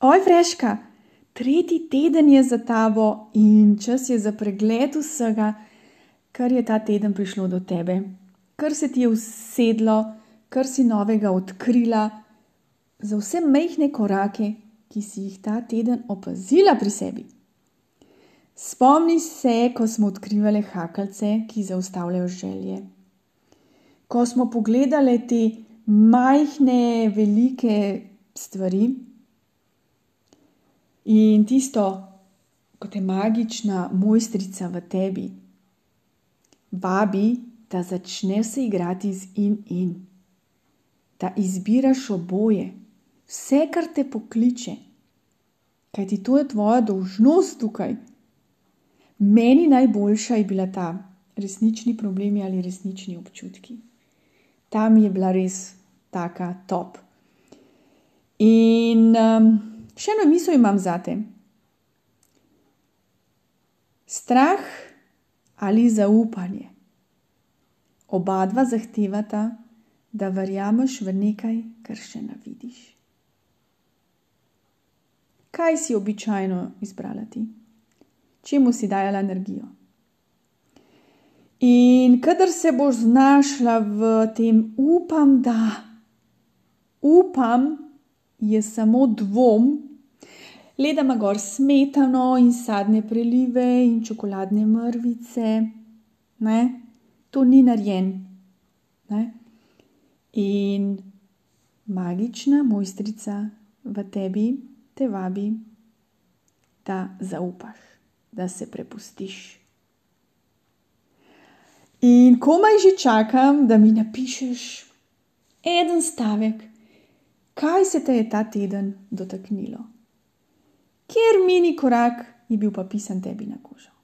Oj, Freška, tretji teden je za tabo in čas je za pregled vsega, kar je ta teden prišlo do tebe, kar se ti je usedlo, kar si novega odkrila, za vse majhne korake, ki si jih ta teden opazila pri sebi. Spomni se, ko smo odkrivali hakeljce, ki zaustavljajo želje. Ko smo pogledali te majhne, velike stvari in tisto, kot je magična mojstrica v tebi, vabi, da začneš se igrati z in in, da izbiraš oboje, vse, kar te pokliče, kajti to je tvoja dolžnost tukaj. Meni najboljša je bila ta resnični problemi ali resnični občutki. Ta mi je bila res taka top. In um, še eno misel imam za te. Strah ali zaupanje. Oba dva zahtevata, da verjameš v nekaj, kar še ne vidiš. Kaj si običajno izbrala ti? Čemu si dajala energijo? In kadar se boš znašla v tem, upam, da, upam, je samo dvom, le da ima gor smetano in sadne prelive in čokoladne mrvice, ne, to ni narejen. Ne? In magična mojstrica v tebi te vabi, da zaupaš, da se prepustiš. In komaj že čakam, da mi napišeš en stavek, kaj se te je ta teden dotaknilo. Kjer mini korak je bil pa pisan tebi na kožo.